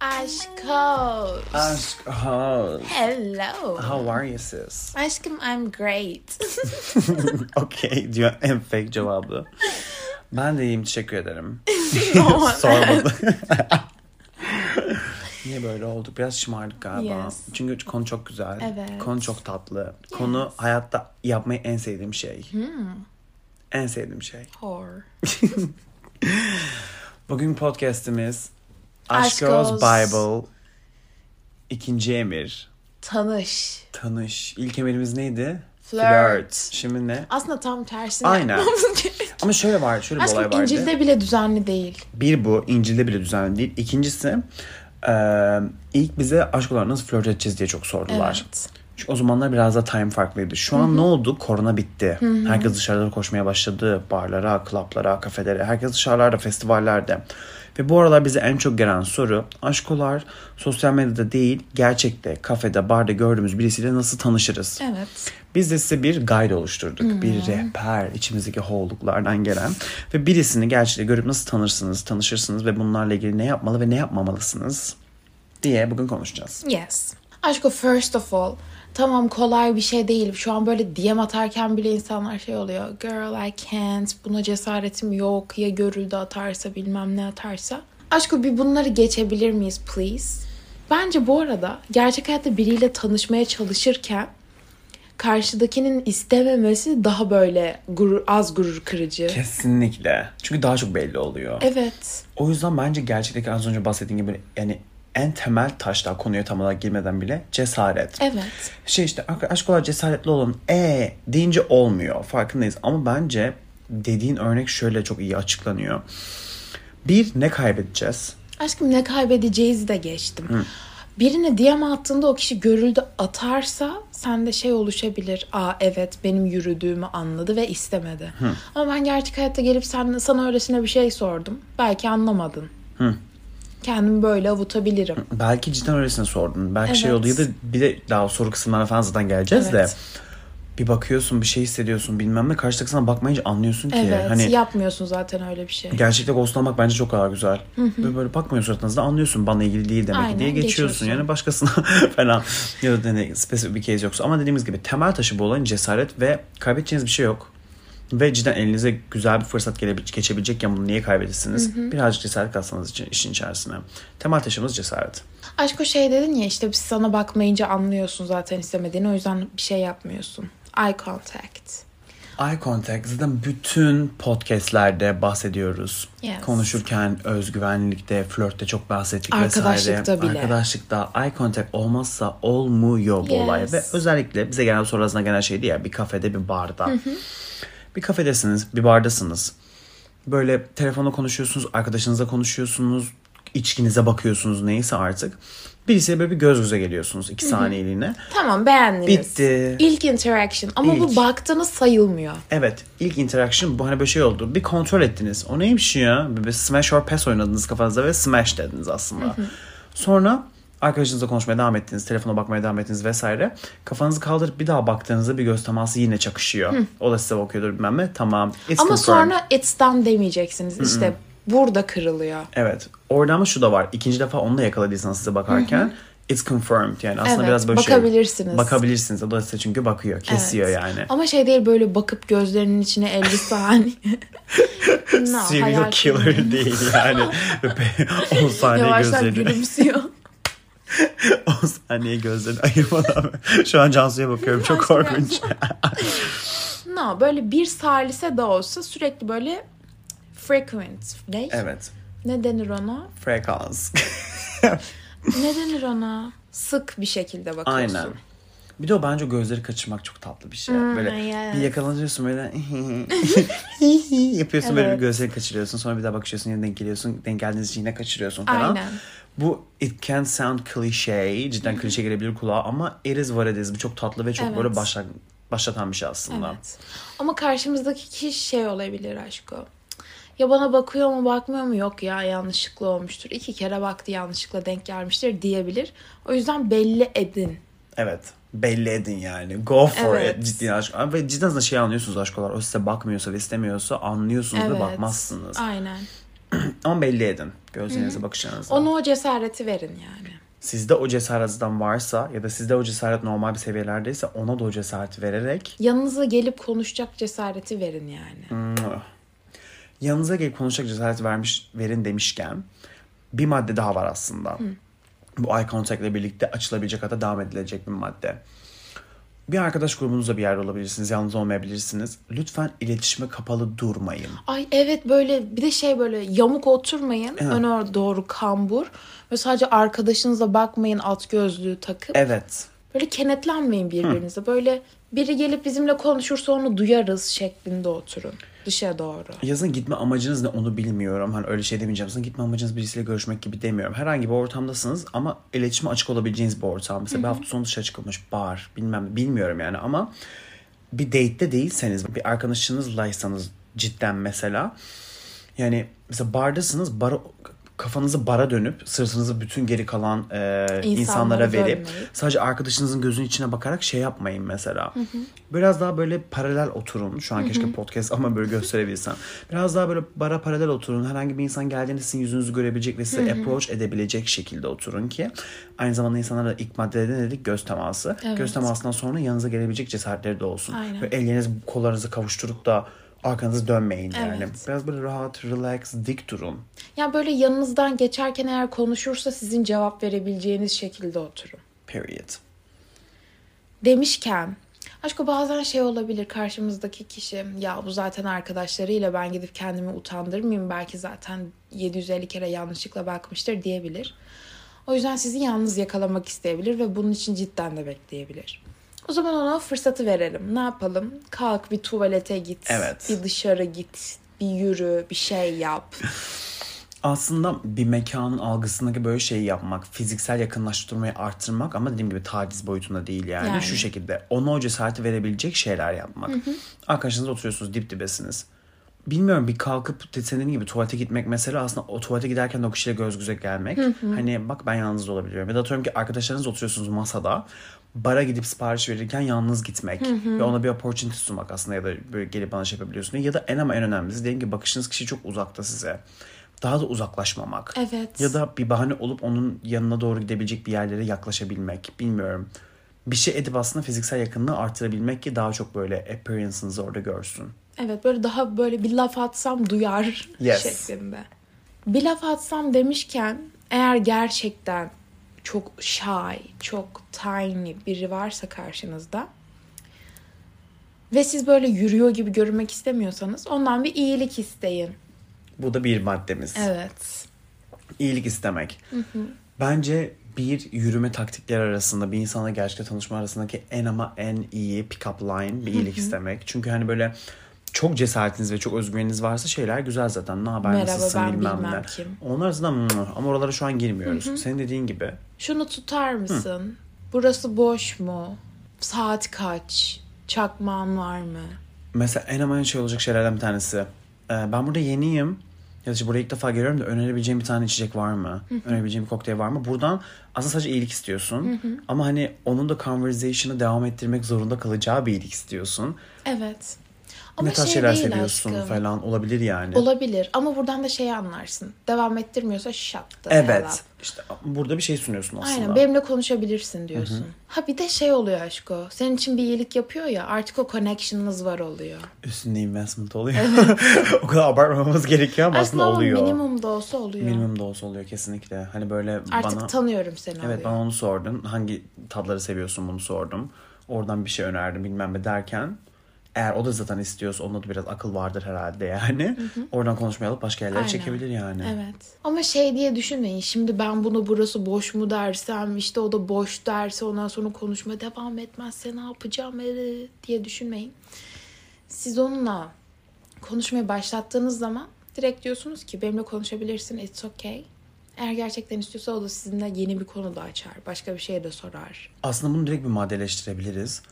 Aşkos. Aşk host. Hello. How are you sis? Aşkım I'm great. okay diyor en fake cevabı. Ben de iyiyim teşekkür ederim. No, Sormadı. Niye böyle olduk? Biraz şımardık galiba. Yes. Çünkü konu çok güzel. Evet. Konu çok tatlı. Konu hayatta yapmayı en sevdiğim şey. Hmm. En sevdiğim şey. Whore. Bugün podcastimiz Aşk Oz. Bible ikinci emir. Tanış. Tanış. İlk emirimiz neydi? Flirt. Şimdi ne? Aslında tam tersini Aynen. Ama şöyle var, şöyle bir olay Aşkım vardı. İncil'de bile düzenli değil. Bir bu, İncil'de bile düzenli değil. İkincisi, eee, ilk bize aşk olarak nasıl flört edeceğiz diye çok sordular. Evet. Çünkü o zamanlar biraz da time farklıydı. Şu an ne oldu? Korona bitti. Herkes dışarıda koşmaya başladı. Barlara, klaplara, kafelere. Herkes dışarılarda, festivallerde. Ve bu aralar bize en çok gelen soru aşkolar sosyal medyada değil gerçekte kafede barda gördüğümüz birisiyle nasıl tanışırız? Evet. Biz de size bir guide oluşturduk. Bir rehber içimizdeki hoğulluklardan gelen. Ve birisini gerçekten görüp nasıl tanırsınız, tanışırsınız ve bunlarla ilgili ne yapmalı ve ne yapmamalısınız diye bugün konuşacağız. Yes. Aşkım first of all tamam kolay bir şey değil. Şu an böyle DM atarken bile insanlar şey oluyor. Girl I can't. Buna cesaretim yok. Ya görüldü atarsa bilmem ne atarsa. Aşkım bir bunları geçebilir miyiz please? Bence bu arada gerçek hayatta biriyle tanışmaya çalışırken karşıdakinin istememesi daha böyle gurur, az gurur kırıcı. Kesinlikle. Çünkü daha çok belli oluyor. Evet. O yüzden bence gerçekteki az önce bahsettiğim gibi yani en temel taş daha konuya tam olarak girmeden bile cesaret. Evet. Şey işte aşk olarak cesaretli olun. E deyince olmuyor. Farkındayız. Ama bence dediğin örnek şöyle çok iyi açıklanıyor. Bir ne kaybedeceğiz? Aşkım ne kaybedeceğizi de geçtim. Birine DM attığında o kişi görüldü atarsa sende şey oluşabilir. Aa evet benim yürüdüğümü anladı ve istemedi. Ama ben gerçek hayatta gelip sen, sana öylesine bir şey sordum. Belki anlamadın. Kendimi böyle avutabilirim. Belki cidden öylesine sordun. Belki şey Evet. oldu ya da bir de daha soru kısımlarına falan zaten geleceğiz Evet. de. Bir bakıyorsun bir şey hissediyorsun bilmem ne karşıdaki sana bakmayınca anlıyorsun ki. Evet Hani yapmıyorsun zaten öyle bir şey. gerçekte ghostlamak bence çok daha güzel. Ve böyle bakmıyor suratınızda anlıyorsun bana ilgili değil demek Aynen, diye geçiyorsun. geçiyorsun. Yani başkasına falan ya da hani spesifik bir case yoksa. Ama dediğimiz gibi temel taşı bu olayın cesaret ve kaybedeceğiniz bir şey yok. Ve cidden elinize güzel bir fırsat gelebilecek, geçebilecekken bunu niye kaybedirsiniz? Birazcık cesaret katsanız için, işin içerisine. Temel taşımız cesaret. Aşk o şey dedin ya işte biz sana bakmayınca anlıyorsun zaten istemediğini. O yüzden bir şey yapmıyorsun. Eye contact. Eye contact zaten bütün podcastlerde bahsediyoruz. Yes. Konuşurken özgüvenlikte, flörtte çok bahsettik Arkadaşlıkta vesaire. bile. Arkadaşlıkta eye contact olmazsa olmuyor bu Yes. olay. Ve özellikle bize gelen soru arasında gelen şeydi ya bir kafede bir barda. Bir kafedesiniz, bir bardasınız. Böyle telefonda konuşuyorsunuz, arkadaşınızla konuşuyorsunuz, içkinize bakıyorsunuz neyse artık. Birisiyle böyle bir göz göze geliyorsunuz iki saniyeliğine. Tamam beğendiniz. Bitti. İlk interaction ama bu İlk. baktığınız sayılmıyor. Evet ilk interaction bu hani böyle şey oldu. Bir kontrol ettiniz. O neymiş ya? Bir smash or pass oynadınız kafanızda ve smash dediniz aslında. Sonra arkadaşınızla konuşmaya devam ettiniz. Telefona bakmaya devam ettiniz vesaire. Kafanızı kaldırıp bir daha baktığınızda bir göz teması yine çakışıyor. O da size bakıyordur bilmem ne. Tamam. It's Ama confirmed. sonra it's done demeyeceksiniz. İşte burada kırılıyor. Evet. Orada ama şu da var. İkinci defa onu da yakaladıysanız size bakarken it's confirmed. Yani aslında Evet, biraz böyle şey. bakabilirsiniz. Bakabilirsiniz. O da size çünkü bakıyor. Kesiyor Evet. yani. Ama şey değil böyle bakıp gözlerinin içine 50 saniye. no, Serial killer değil yani. 10 saniye gözlerini. gülümsüyor. 10 saniye gözlerini ayırmadan. Şu an Cansu'ya bakıyorum çok korkunç. no böyle bir salise de olsa sürekli böyle frequent. Ne? evet. Ne denir ona? Frekans. Ne denir ona? Sık bir şekilde bakıyorsun. Aynen. Bir de o bence gözleri kaçırmak çok tatlı bir şey. böyle yes. bir yakalanıyorsun böyle yapıyorsun böyle bir Evet. gözleri kaçırıyorsun. Sonra bir daha bakıyorsun yine denk geliyorsun. Denk geldiğiniz için yine kaçırıyorsun falan. Aynen. Bu it can sound cliche. Cidden klişe gelebilir kulağa ama it is what it is. Bu çok tatlı ve çok Evet. böyle başla, başlatan bir şey aslında. Evet. Ama karşımızdaki kişi şey olabilir aşko. Ya bana bakıyor mu bakmıyor mu yok ya yanlışlıkla olmuştur. İki kere baktı yanlışlıkla denk gelmiştir diyebilir. O yüzden belli edin. Evet. Belli edin yani. Go for Evet. it. Ciddi aşk. Ve cidden de şey anlıyorsunuz aşkolar. O size bakmıyorsa ve istemiyorsa anlıyorsunuz ve Evet. bakmazsınız. Aynen. Ama belli edin. Gözlerinize, bakışlarınıza. Ona o cesareti verin yani. Sizde o cesaretten varsa ya da sizde o cesaret normal bir seviyelerdeyse ona da o cesareti vererek Yanınıza gelip konuşacak cesareti verin yani. yanınıza gelip konuşacak cesareti vermiş verin demişken bir madde daha var aslında. Bu eye contact ile birlikte açılabilecek hatta devam edilecek bir madde. Bir arkadaş grubunuzda bir yerde olabilirsiniz, yalnız olmayabilirsiniz. Lütfen iletişime kapalı durmayın. Ay evet böyle bir de şey böyle yamuk oturmayın. Öne doğru kambur. Ve sadece arkadaşınıza bakmayın alt gözlüğü takıp. Evet. Böyle kenetlenmeyin birbirinize. Böyle biri gelip bizimle konuşursa onu duyarız şeklinde oturun. Dışa doğru. Yazın gitme amacınız ne onu bilmiyorum. Hani öyle şey demeyeceğim. Yazın gitme amacınız birisiyle görüşmek gibi demiyorum. Herhangi bir ortamdasınız ama iletişime açık olabileceğiniz bir ortam. Mesela bir hafta sonu dışarı çıkılmış bar bilmem bilmiyorum yani ama bir date'te değilseniz bir arkadaşınızlaysanız cidden mesela yani mesela bardasınız bara kafanızı bara dönüp sırtınızı bütün geri kalan e, insanlara verip dönmeyip. sadece arkadaşınızın gözünün içine bakarak şey yapmayın mesela. Biraz daha böyle paralel oturun. Şu an keşke podcast ama böyle gösterebilsem. Biraz daha böyle bara paralel oturun. Herhangi bir insan geldiğinde sizin yüzünüzü görebilecek ve size approach edebilecek şekilde oturun ki aynı zamanda insanlara ilk maddede ne dedik? Göz teması. Evet. Göz temasından sonra yanınıza gelebilecek cesaretleri de olsun. Aynen. Ve elleriniz kollarınızı kavuşturup da arkanızı dönmeyin yani. Evet. Biraz böyle rahat, relax, dik durun. Ya böyle yanınızdan geçerken eğer konuşursa sizin cevap verebileceğiniz şekilde oturun. Period. Demişken aşkı bazen şey olabilir karşımızdaki kişi ya bu zaten arkadaşlarıyla ben gidip kendimi utandırmayayım belki zaten 750 kere yanlışlıkla bakmıştır diyebilir. O yüzden sizi yalnız yakalamak isteyebilir ve bunun için cidden de bekleyebilir. O zaman ona fırsatı verelim. Ne yapalım? Kalk bir tuvalete git. Evet. Bir dışarı git. Bir yürü. Bir şey yap. Aslında bir mekanın algısındaki böyle şeyi yapmak, fiziksel yakınlaştırmayı arttırmak ama dediğim gibi taciz boyutunda değil yani. Yani. Şu şekilde ona o cesareti verebilecek şeyler yapmak. Arkadaşınızla oturuyorsunuz dip dibesiniz. Bilmiyorum bir kalkıp senin gibi tuvalete gitmek mesela aslında o tuvalete giderken de o kişiyle göz göze gelmek. Hani bak ben yalnız olabiliyorum. Ya da atıyorum ki arkadaşlarınızla oturuyorsunuz masada. Bara gidip sipariş verirken yalnız gitmek. Ve ona bir opportunity sunmak aslında ya da böyle gelip bana şey yapabiliyorsun. Ya da en ama en önemlisi diyelim ki bakışınız kişi çok uzakta size. Daha da uzaklaşmamak. Evet. Ya da bir bahane olup onun yanına doğru gidebilecek bir yerlere yaklaşabilmek. Bilmiyorum. Bir şey edip aslında fiziksel yakınlığı artırabilmek ki daha çok böyle appearance'ınızı orada görsün. Evet böyle daha böyle bir laf atsam duyar Yes. şeklinde. Bir laf atsam demişken eğer gerçekten çok shy, çok tiny biri varsa karşınızda ve siz böyle yürüyor gibi görünmek istemiyorsanız ondan bir iyilik isteyin. Bu da bir maddemiz. Evet. İyilik istemek. Bence bir yürüme taktikleri arasında bir insanla gerçekten tanışma arasındaki en ama en iyi pick-up line bir iyilik istemek. Çünkü hani böyle çok cesaretiniz ve çok özgüveniniz varsa şeyler güzel zaten. Ne haber Merhaba, nasılsın ben bilmem, bilmem ne. kim. Onlar arasında ama oralara şu an girmiyoruz. Senin dediğin gibi. Şunu tutar mısın? Burası boş mu? Saat kaç? Çakmağın var mı? Mesela en ama en şey olacak şeylerden bir tanesi. Ee, ben burada yeniyim. Ya işte buraya ilk defa geliyorum da önerebileceğim bir tane içecek var mı? Önerebileceğim bir kokteyl var mı? Buradan aslında sadece iyilik istiyorsun. Ama hani onun da conversation'ı devam ettirmek zorunda kalacağı bir iyilik istiyorsun. Evet. Ama ne tarz şey şeyler seviyorsun aşkım. falan olabilir yani. Olabilir ama buradan da şeyi anlarsın. Devam ettirmiyorsa hell evet. up. İşte burada bir şey sunuyorsun aslında. Aynen benimle konuşabilirsin diyorsun. Ha bir de şey oluyor aşko. Senin için bir iyilik yapıyor ya artık o connection'ınız var oluyor. Üstünde investment oluyor. o kadar abartmamamız gerekiyor ama aslında, ama oluyor. minimum da olsa oluyor. Minimum da olsa oluyor kesinlikle. Hani böyle Artık bana... tanıyorum seni Evet oluyor. bana onu sordun. Hangi tatları seviyorsun bunu sordum. Oradan bir şey önerdim bilmem ne derken. Eğer o da zaten istiyorsa onda da biraz akıl vardır herhalde yani. Oradan konuşmayı alıp başka yerlere Aynen. çekebilir yani. Evet. Ama şey diye düşünmeyin. Şimdi ben bunu burası boş mu dersem işte o da boş derse ondan sonra konuşma devam etmezse ne yapacağım ee, diye düşünmeyin. Siz onunla konuşmaya başlattığınız zaman direkt diyorsunuz ki benimle konuşabilirsin it's okay. Eğer gerçekten istiyorsa o da sizinle yeni bir konu da açar. Başka bir şey de sorar. Aslında bunu direkt bir maddeleştirebiliriz.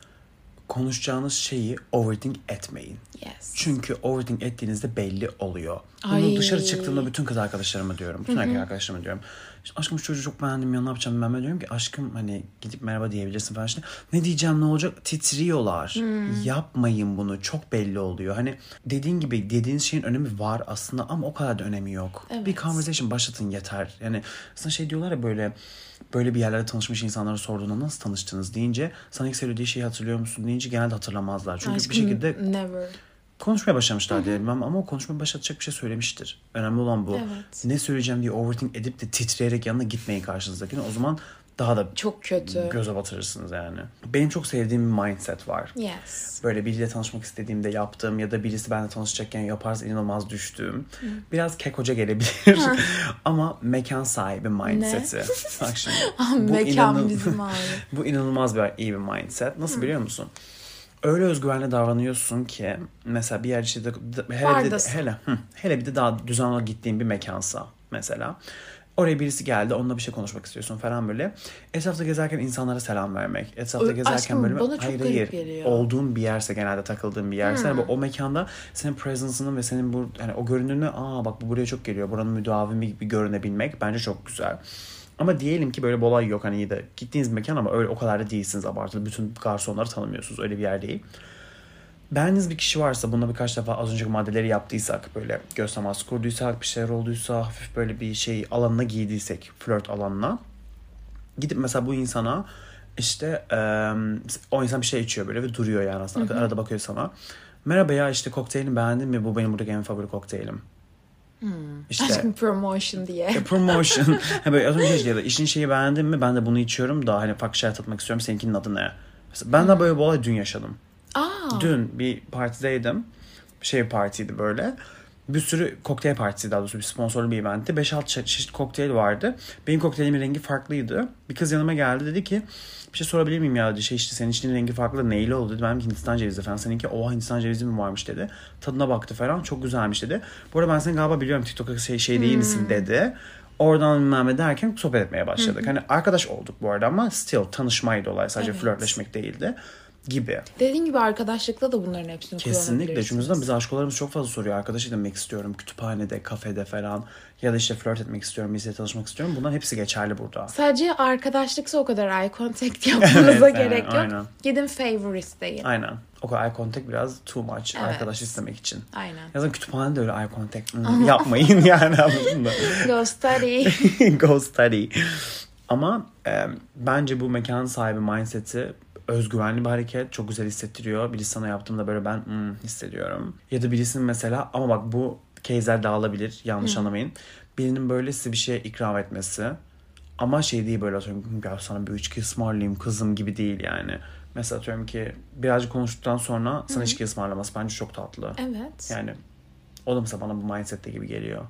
Konuşacağınız şeyi overthink etmeyin. Yes. Çünkü overthink ettiğinizde belli oluyor. Bunu Ay. dışarı çıktığımda bütün kız arkadaşlarıma diyorum. Bütün erkek arkadaşlarıma diyorum. İşte, aşkım şu çocuğu çok beğendim ya ne yapacağım ben, ben diyorum ki aşkım hani gidip merhaba diyebilirsin falan işte. Ne diyeceğim ne olacak titriyorlar. Yapmayın bunu çok belli oluyor. Hani dediğin gibi dediğiniz şeyin önemi var aslında ama o kadar da önemi yok. Evet. Bir conversation başlatın yeter. Yani sana şey diyorlar ya böyle böyle bir yerlerde tanışmış insanlara sorduğunda nasıl tanıştınız deyince sana ilk söylediği şeyi hatırlıyor musun deyince genelde hatırlamazlar. Çünkü Aşkım, bir şekilde Never. konuşmaya başlamışlar diyelim ama o konuşmaya başlatacak bir şey söylemiştir. Önemli olan bu. Evet. Ne söyleyeceğim diye overthink edip de titreyerek yanına gitmeyin karşınızdakine. O zaman daha da Çok kötü. göze batırırsınız yani. Benim çok sevdiğim bir mindset var. Yes. Böyle biriyle tanışmak istediğimde yaptığım ya da birisi benimle tanışacakken yaparsa inanılmaz düştüğüm. Biraz kekoca gelebilir ama mekan sahibi mindseti. Bak şimdi. bu Mekan inanıl- bizim abi. bu inanılmaz bir iyi bir mindset. Nasıl biliyor musun? Öyle özgüvenle davranıyorsun ki mesela bir yer işte de, de- hele, bir de, Bardasın. hele, hı, hele bir de daha düzenli gittiğin bir mekansa mesela. Oraya birisi geldi onunla bir şey konuşmak istiyorsun falan böyle. Etrafta gezerken insanlara selam vermek. Etrafta Ö- gezerken aşkım, böyle bana hayır hayır. geliyor. Olduğun bir yerse genelde takıldığın bir yerse. Hani o mekanda senin presence'ının ve senin bu hani o görünümünü aa bak bu buraya çok geliyor. Buranın müdavimi gibi görünebilmek bence çok güzel. Ama diyelim ki böyle bir olay yok hani iyi de gittiğiniz mekan ama öyle o kadar da değilsiniz abartılı. Bütün garsonları tanımıyorsunuz öyle bir yer değil. Beğendiğiniz bir kişi varsa buna birkaç defa az önceki maddeleri yaptıysak böyle göz teması kurduysak bir şeyler olduysa hafif böyle bir şey alanına giydiysek flört alanına gidip mesela bu insana işte o insan bir şey içiyor böyle ve duruyor yani aslında arada bakıyor sana. Merhaba ya işte kokteylini beğendin mi? Bu benim buradaki en favori kokteylim. İşte Aşkım promotion diye. ya promotion. ha böyle az önce işte da işin şeyi beğendin mi? Ben de bunu içiyorum da hani farklı şeyler tatmak istiyorum. Seninkinin adı ne? Mesela ben de böyle bir olay dün yaşadım. Dün bir partideydim. Şey partiydi böyle. Bir sürü kokteyl partisi daha doğrusu bir sponsorlu bir eventti. 5-6 çe- çeşit kokteyl vardı. Benim kokteylimin rengi farklıydı. Bir kız yanıma geldi dedi ki bir şey sorabilir miyim ya dedi. Şey işte senin içtiğin rengi farklı da neyle oldu dedi. Benim Hindistan cevizi falan. Seninki oha Hindistan cevizi mi varmış dedi. Tadına baktı falan. Çok güzelmiş dedi. Bu arada ben seni galiba biliyorum TikTok'ta şey, şey değil misin dedi. Oradan bilmem derken sohbet etmeye başladık. Hani arkadaş olduk bu arada ama still tanışmaydı olay. Sadece Evet. flörtleşmek değildi gibi. Dediğin gibi arkadaşlıkla da bunların hepsini Kesinlikle. Çünkü zaten biz aşkolarımız çok fazla soruyor. Arkadaş edinmek istiyorum. Kütüphanede, kafede falan. Ya da işte flört etmek istiyorum. Birisiyle tanışmak istiyorum. Bunların hepsi geçerli burada. Sadece arkadaşlıksa o kadar eye contact yapmanıza Evet, gerek yok. aynen. Gidin favor isteyin. Aynen. O kadar eye contact biraz too much. Evet. Arkadaş istemek için. Aynen. Yazın kütüphanede de öyle eye contact hmm, yapmayın yani anladın mı? Go study. Go study. Ama e, bence bu mekan sahibi mindset'i özgüvenli bir hareket. Çok güzel hissettiriyor. Birisi sana yaptığımda böyle ben hmm, hissediyorum. Ya da birisinin mesela ama bak bu case'ler dağılabilir. Yanlış anlamayın. Birinin böyle size bir şey ikram etmesi. Ama şey değil böyle atıyorum ya sana bir içki ısmarlayayım kızım gibi değil yani. Mesela atıyorum ki birazcık konuştuktan sonra sana içki ısmarlaması bence çok tatlı. evet. Yani o da mesela bana bu mindsette gibi geliyor.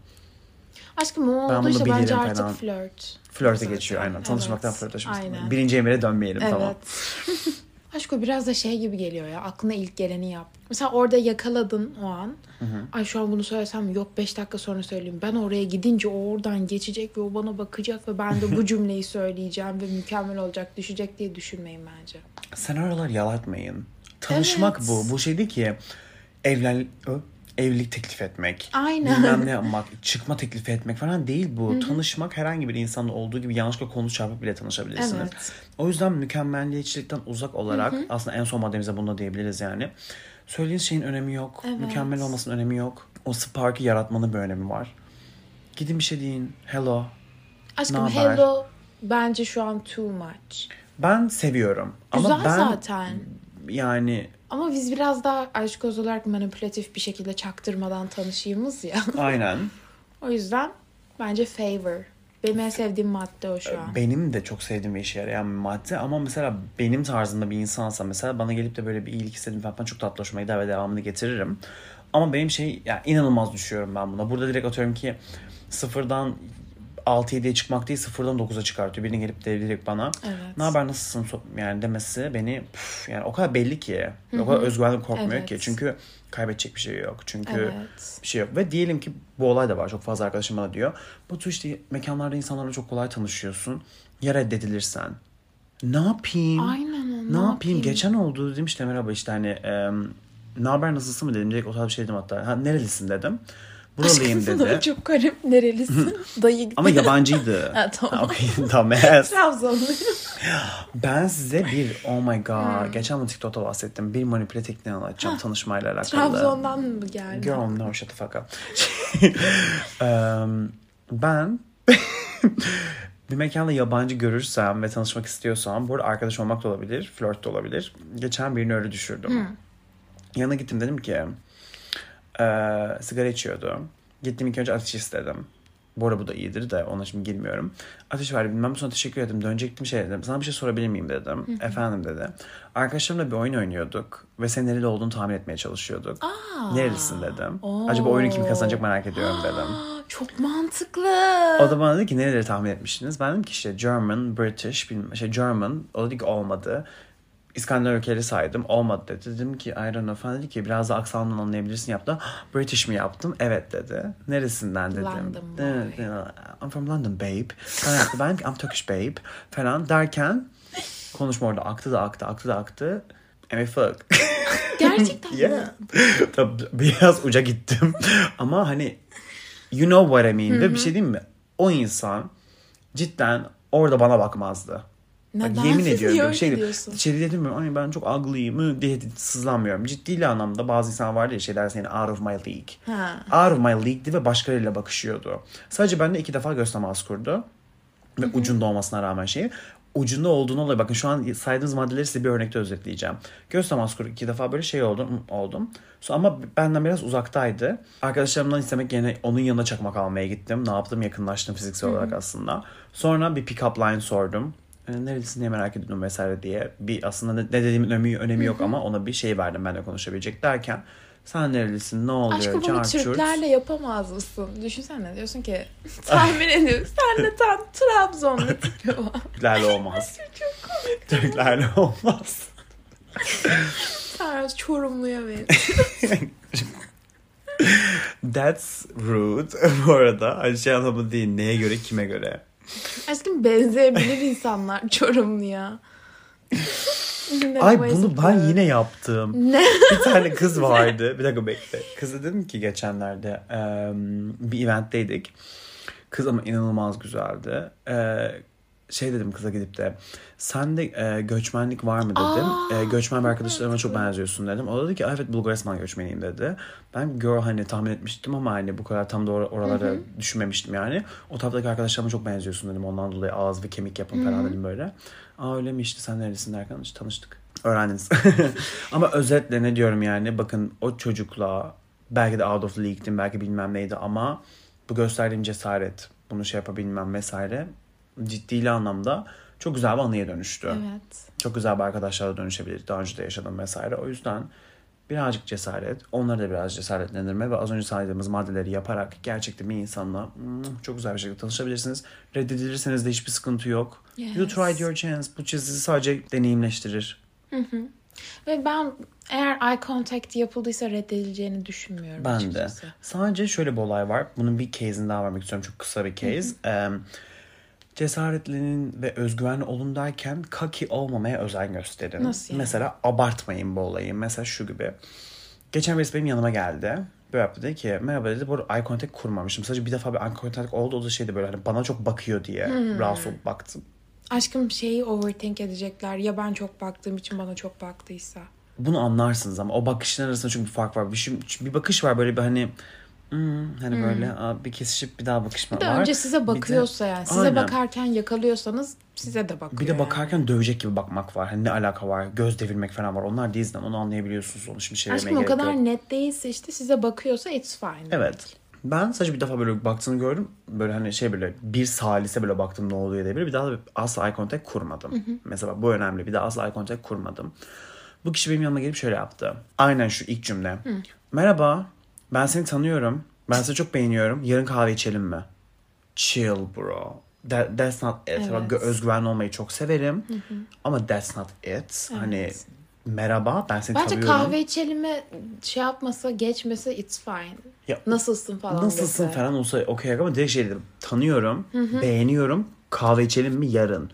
Aşkım o Ben oldu işte bence artık falan. flört. Flörte Zaten. geçiyor aynen. Tanışmaktan Evet. flörtleşmesi. Aynen. Birinci emire dönmeyelim Evet. tamam. Aşko biraz da şey gibi geliyor ya. Aklına ilk geleni yap. Mesela orada yakaladın o an. Ay şu an bunu söylesem yok 5 dakika sonra söyleyeyim. Ben oraya gidince o oradan geçecek ve o bana bakacak ve ben de bu cümleyi söyleyeceğim ve mükemmel olacak düşecek diye düşünmeyin bence. Senaryolar yalatmayın. Tanışmak Evet. bu. Bu şey değil ki evlen? Evlilik teklif etmek. Aynen. Bilmem ne yapmak, çıkma teklifi etmek falan değil bu. Tanışmak herhangi bir insanla olduğu gibi yanlışlıkla konu çarpıp bile tanışabilirsiniz. Evet. O yüzden mükemmelliyetçilikten uzak olarak aslında en son maddemize bunu da diyebiliriz yani. Söylediğiniz şeyin önemi yok. Evet. Mükemmel olmasının önemi yok. O spark'ı yaratmanın bir önemi var. Gidin bir şey deyin. Hello. Aşkım Ne haber? hello bence şu an too much. Ben seviyorum. Güzel Ama ben zaten. yani Ama biz biraz daha aşk olarak manipülatif bir şekilde çaktırmadan tanışıyımız ya. aynen o yüzden bence favor. Benim en sevdiğim madde o şu an. benim de çok sevdiğim bir işe yarayan bir madde ama mesela benim tarzımda bir insansa mesela bana gelip de böyle bir iyilik istedim falan çok tatlı hoşuma gider ve devamını getiririm. Ama benim şey yani inanılmaz düşüyorum ben buna. Burada direkt atıyorum ki sıfırdan 6-7'ye çıkmak değil sıfırdan 9'a çıkartıyor. Birinin gelip de direkt bana Evet. ne haber nasılsın yani demesi beni püf, yani o kadar belli ki o kadar özgüvenli korkmuyor Evet. ki çünkü kaybedecek bir şey yok. Çünkü Evet. bir şey yok. Ve diyelim ki bu olay da var. Çok fazla arkadaşım bana diyor. Bu tür işte mekanlarda insanlarla çok kolay tanışıyorsun. Ya reddedilirsen. Ne yapayım? Aynen, Ne, ne yapayım? yapayım? Geçen oldu dedim işte merhaba işte hani em, ne haber nasılsın mı dedim. Direkt o tarz bir şey dedim hatta. Ha, nerelisin dedim. Buralıyım Aşkım dedi. çok garip. Nerelisin? Dayı gibi. Ama yabancıydı. Ha, tamam. Okey, tamam. yes. Trabzonlu. Ben size bir oh my god. Geçen bunu TikTok'ta bahsettim. Bir manipüle tekniği anlatacağım tanışmayla alakalı. Trabzon'dan mı geldi? Girl no shut the fuck up. Em, ben bir mekanda yabancı görürsem ve tanışmak istiyorsam burada arkadaş olmak da olabilir, flört de olabilir. Geçen birini öyle düşürdüm. Yanına gittim dedim ki e, sigara içiyordu. Gittim ilk önce ateş istedim. Bu arada bu da iyidir de ona şimdi girmiyorum. Ateş verdi bilmem sonra teşekkür ederim. Dönecektim şey dedim. Sana bir şey sorabilir miyim dedim. Efendim dedi. Arkadaşlarımla bir oyun oynuyorduk. Ve senin nereli olduğunu tahmin etmeye çalışıyorduk. Aa. Nerelisin dedim. Oo. Acaba oyunu kim kazanacak merak ediyorum dedim. Aa, çok mantıklı. O da bana dedi ki nereleri tahmin etmiştiniz? Ben dedim ki işte German, British, bilmem, şey German. O da dedi ki olmadı. İskandinav ülkeleri saydım. Olmadı dedi. Dedim ki I don't know falan dedi ki biraz da aksanından anlayabilirsin yaptı. British mi yaptım? Evet dedi. Neresinden dedim. London boy. "Evet, I'm from London babe. Falan yaptı. Ben I'm Turkish babe falan derken konuşma orada aktı da aktı aktı da aktı. And we fuck. Gerçekten mi? Yeah. Tabii biraz uca gittim. Ama hani you know what I mean. Ve bir şey diyeyim mi? O insan cidden orada bana bakmazdı. Bak, Neden? yemin ediyorum. Niye şey diyorsun? İçeri dedim? Ay ben çok ugly'yim diye sızlanmıyorum. Ciddi anlamda bazı insan vardı ya şeyler seni out of my league. Ha. Out of my league'di ve başkalarıyla bakışıyordu. Sadece bende iki defa göz teması kurdu. Ve ucunda olmasına rağmen şeyi. Ucunda olduğunu oluyor. Bakın şu an saydığınız maddeleri size bir örnekte özetleyeceğim. Göz teması kurdu. iki defa böyle şey oldum. oldum. So, ama benden biraz uzaktaydı. Arkadaşlarımdan istemek yerine onun yanına çakmak almaya gittim. Ne yaptım? Yakınlaştım fiziksel olarak aslında. Sonra bir pick-up line sordum. E, Nerelisin diye merak ediyordum vesaire diye. Bir aslında ne, ne dediğimin önemi, önemi yok ama ona bir şey verdim benimle konuşabilecek derken sen nerelisin ne oluyor Aşkım bunu. Türklerle yapamaz mısın? Düşünsene diyorsun ki tahmin ediyorum. Sen de tam Trabzonlu tipi var. Türklerle olmaz. Türklerle olmaz. Sen Çorumlu'ya ver. That's rude. Bu arada şey anlamı değil. Neye göre kime göre. Aşkım benzeyebilir insanlar Çorumlu'ya. Ay bunu ben yine yaptım. Ne? Bir tane kız vardı. Bir dakika bekle. Kıza dedim ki geçenlerde em, bir eventteydik. Kız ama inanılmaz güzeldi. Ee, şey dedim kıza gidip de sende e, göçmenlik var mı dedim. Aa, E, göçmen bir arkadaşlarıma çok benziyorsun dedim. O dedi ki "Aa, evet Bulgaristan göçmeniyim dedi. Ben girl hani tahmin etmiştim ama hani bu kadar tam da or- oralara düşünmemiştim yani. O taraftaki arkadaşlarıma çok benziyorsun dedim. Ondan dolayı ağız ve kemik yapın falan dedim böyle. Aa öyle mi işte sen nerelisin derken işte tanıştık. Öğrendiniz. ama özetle ne diyorum yani bakın o çocukla belki de out of league'dim belki bilmem neydi ama bu gösterdiğim cesaret bunu şey yapabilmem vesaire ciddi anlamda çok güzel bir anıya dönüştü. Evet. Çok güzel bir arkadaşlarla dönüşebilir. Daha önce de yaşadım vesaire. O yüzden birazcık cesaret, onları da biraz cesaretlendirme ve az önce saydığımız maddeleri yaparak gerçekten bir insanla hmm, çok güzel bir şekilde tanışabilirsiniz. Reddedilirseniz de hiçbir sıkıntı yok. You Yes. tried your chance. Bu sizi sadece deneyimleştirir. Ve ben eğer eye contact yapıldıysa reddedileceğini düşünmüyorum Ben de. açıkçası. Sadece şöyle bir olay var. Bunun bir case'ini daha vermek istiyorum. Çok kısa bir case. Em, cesaretlenin ve özgüvenli olun derken kaki olmamaya özen gösterin. Nasıl yani? Mesela abartmayın bu olayı. Mesela şu gibi. Geçen birisi benim yanıma geldi. Böyle yaptı dedi ki merhaba dedi. Bu eye contact kurmamışım. Sadece bir defa bir eye contact oldu. O da şeydi böyle hani bana çok bakıyor diye Hmm. rahatsız olup baktım. Aşkım şeyi overthink edecekler. Ya ben çok baktığım için bana çok baktıysa. Bunu anlarsınız ama o bakışların arasında çünkü bir fark var. Bir, şey- bir bakış var böyle bir hani hmm, hani böyle aa, bir kesişip bir daha bakışma Bir de var. önce size Bir de- bakıyorsa yani. Size Aynen. bakarken yakalıyorsanız size de bakıyor. Bir de yani. bakarken dövecek gibi bakmak var. Hani ne alaka var? Göz devirmek falan var. Onlar değil zaten. Onu anlayabiliyorsunuz. Onu şimdi şey Aşkım o kadar yok. net değilse işte size bakıyorsa it's fine. Evet. Ben sadece bir defa böyle baktığını gördüm. Böyle hani şey böyle bir salise böyle baktım ne oluyor diye böyle. Bir daha da asla eye contact kurmadım. Mesela bu önemli. Bir daha asla eye contact kurmadım. Bu kişi benim yanıma gelip şöyle yaptı. Aynen şu ilk cümle. Merhaba. Ben seni tanıyorum. Ben seni çok beğeniyorum. Yarın kahve içelim mi? Chill bro. That, that's not it. Evet. Özgüvenli olmayı çok severim. Ama that's not it. Hani merhaba ben seni Bence tanıyorum. kahve içelime şey yapmasa geçmese it's fine. Ya, Nasılsın falan Nasılsın dese. falan olsa okey ama direkt şey dedim. Tanıyorum, beğeniyorum. Kahve içelim mi yarın?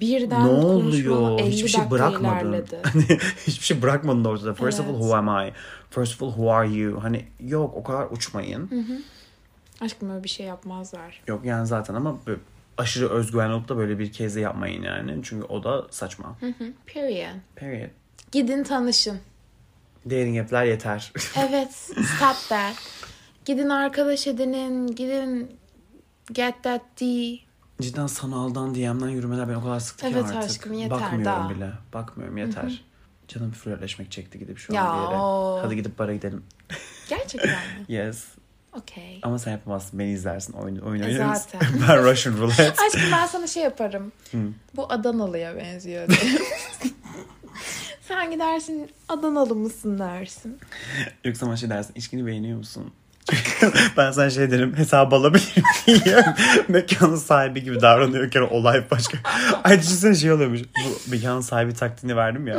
Birden ne oluyor? 50 Hiçbir şey bırakmadın. Hani hiçbir şey bırakmadın ortada. First of all Evet. who am I? First of all who are you? Hani yok o kadar uçmayın. Aşkım öyle bir şey yapmazlar. Yok yani zaten ama aşırı özgüven olup da böyle bir kez de yapmayın yani. Çünkü o da saçma. Hı, Period. Period. Gidin tanışın. Dating app'ler yeter. Evet. Stop that. Gidin arkadaş edinin. Gidin get that D. Cidden sanaldan DM'den yürümeler beni o kadar sıktı ki Evet artık. aşkım, yeter Bakmıyorum daha. bile. Bakmıyorum yeter. Canım flörtleşmek çekti gidip şu Ya, an bir yere. o. Hadi gidip bara gidelim. Gerçekten mi? Yes. Okey. Ama sen yapamazsın. Beni izlersin. Oyun, oyun E, oynarız. zaten. ben Russian roulette. Aşkım ben sana şey yaparım. Bu Adanalı'ya benziyor. Sen gidersin Adanalı mısın dersin. Yoksa maçı dersin. İçkini beğeniyor musun? Ben sana şey derim. Hesap alabilir miyim? Mekanın sahibi gibi davranıyorken olay başka. Ay düşünsene şey oluyormuş. Bu mekanın sahibi taktiğini verdim ya.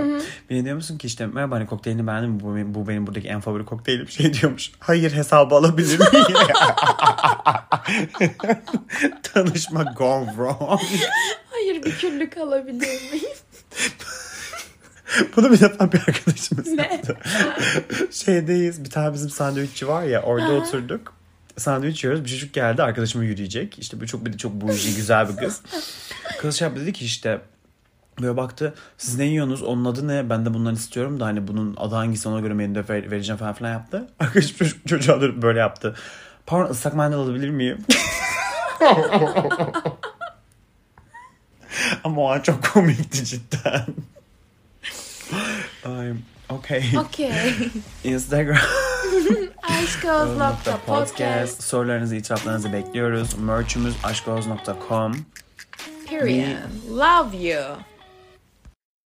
Beni diyor musun ki işte merhaba hani kokteylini beğendin mi? Bu, benim- bu benim buradaki en favori kokteylim. Şey diyormuş. Hayır hesabı alabilir miyim? Tanışma gone wrong. Hayır bir küllük alabilir miyim? Bunu bir defa bir arkadaşımız Ne? yaptı. Şeydeyiz bir tane bizim sandviççi var ya orada oturduk. Sandviç yiyoruz. Bir çocuk geldi arkadaşıma yürüyecek. İşte bu çok bir de çok bougie güzel bir kız. Kız şey yaptı dedi ki işte böyle baktı siz ne yiyorsunuz onun adı ne ben de bundan istiyorum da hani bunun adı hangisi ona göre menüde ver- vereceğim falan filan yaptı. Arkadaşım çocuk, çocuğa dönüp böyle yaptı. Pardon ıslak mendil alabilir miyim? Ama o an çok komikti cidden. Ay, okay. Okay. Instagram Aşkoz.podcast. Um, podcast. Sorularınızı, itiraflarınızı bekliyoruz. Merch'ümüz aşkoz.com. Period. Love you.